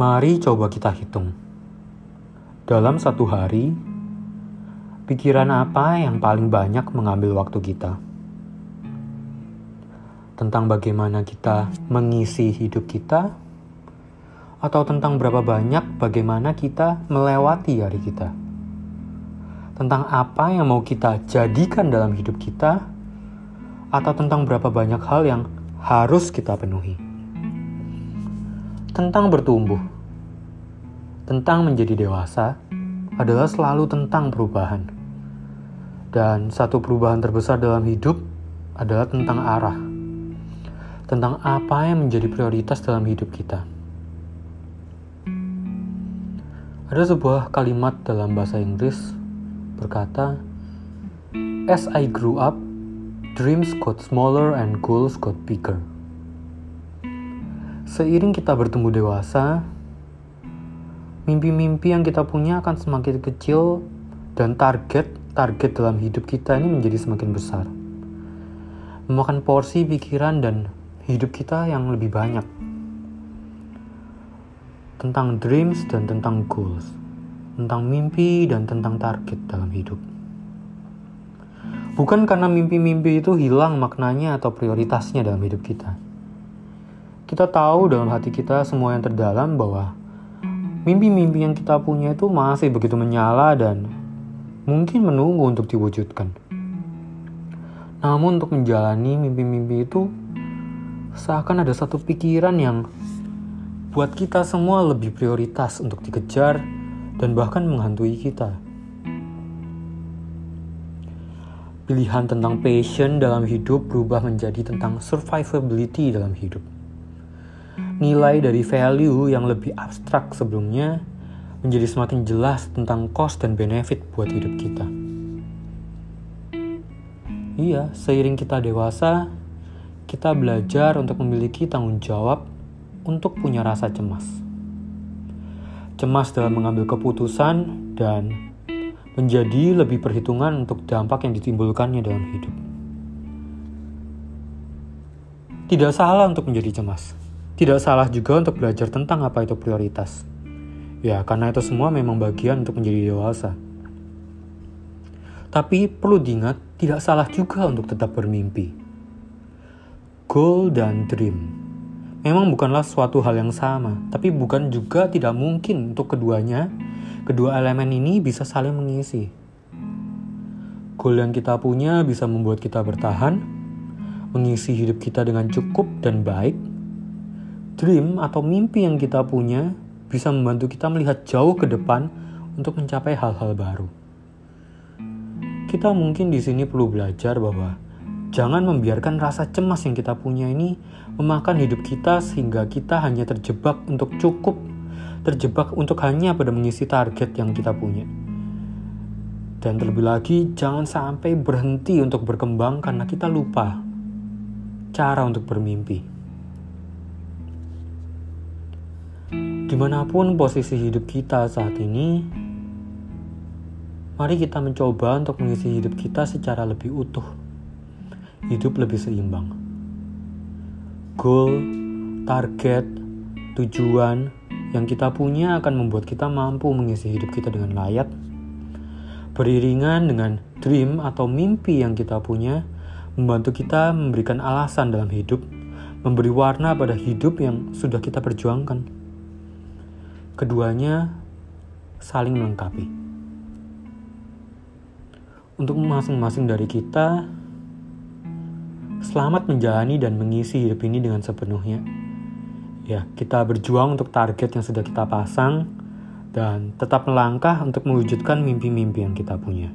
Mari coba kita hitung. Dalam satu hari, pikiran apa yang paling banyak mengambil waktu kita? Tentang bagaimana kita mengisi hidup kita, atau tentang berapa banyak bagaimana kita melewati hari kita? Tentang apa yang mau kita jadikan dalam hidup kita, atau tentang berapa banyak hal yang harus kita penuhi? tentang bertumbuh, tentang menjadi dewasa adalah selalu tentang perubahan. Dan satu perubahan terbesar dalam hidup adalah tentang arah. Tentang apa yang menjadi prioritas dalam hidup kita. Ada sebuah kalimat dalam bahasa Inggris berkata, As I grew up, dreams got smaller and goals got bigger. Seiring kita bertumbuh dewasa, mimpi-mimpi yang kita punya akan semakin kecil dan target-target dalam hidup kita ini menjadi semakin besar. Memakan porsi pikiran dan hidup kita yang lebih banyak. Tentang dreams dan tentang goals. Tentang mimpi dan tentang target dalam hidup. Bukan karena mimpi-mimpi itu hilang maknanya atau prioritasnya dalam hidup kita kita tahu dalam hati kita semua yang terdalam bahwa mimpi-mimpi yang kita punya itu masih begitu menyala dan mungkin menunggu untuk diwujudkan. Namun untuk menjalani mimpi-mimpi itu seakan ada satu pikiran yang buat kita semua lebih prioritas untuk dikejar dan bahkan menghantui kita. Pilihan tentang passion dalam hidup berubah menjadi tentang survivability dalam hidup nilai dari value yang lebih abstrak sebelumnya menjadi semakin jelas tentang cost dan benefit buat hidup kita. Iya, seiring kita dewasa, kita belajar untuk memiliki tanggung jawab untuk punya rasa cemas. Cemas dalam mengambil keputusan dan menjadi lebih perhitungan untuk dampak yang ditimbulkannya dalam hidup. Tidak salah untuk menjadi cemas tidak salah juga untuk belajar tentang apa itu prioritas. Ya, karena itu semua memang bagian untuk menjadi dewasa. Tapi perlu diingat, tidak salah juga untuk tetap bermimpi. Goal dan dream memang bukanlah suatu hal yang sama, tapi bukan juga tidak mungkin untuk keduanya. Kedua elemen ini bisa saling mengisi. Goal yang kita punya bisa membuat kita bertahan, mengisi hidup kita dengan cukup dan baik, dream atau mimpi yang kita punya bisa membantu kita melihat jauh ke depan untuk mencapai hal-hal baru. Kita mungkin di sini perlu belajar bahwa jangan membiarkan rasa cemas yang kita punya ini memakan hidup kita sehingga kita hanya terjebak untuk cukup, terjebak untuk hanya pada mengisi target yang kita punya. Dan terlebih lagi, jangan sampai berhenti untuk berkembang karena kita lupa cara untuk bermimpi. Di mana pun posisi hidup kita saat ini, mari kita mencoba untuk mengisi hidup kita secara lebih utuh. Hidup lebih seimbang. Goal, target, tujuan yang kita punya akan membuat kita mampu mengisi hidup kita dengan layak. Beriringan dengan dream atau mimpi yang kita punya, membantu kita memberikan alasan dalam hidup, memberi warna pada hidup yang sudah kita perjuangkan. Keduanya saling melengkapi. Untuk masing-masing dari kita, selamat menjalani dan mengisi hidup ini dengan sepenuhnya. Ya, kita berjuang untuk target yang sudah kita pasang dan tetap melangkah untuk mewujudkan mimpi-mimpi yang kita punya.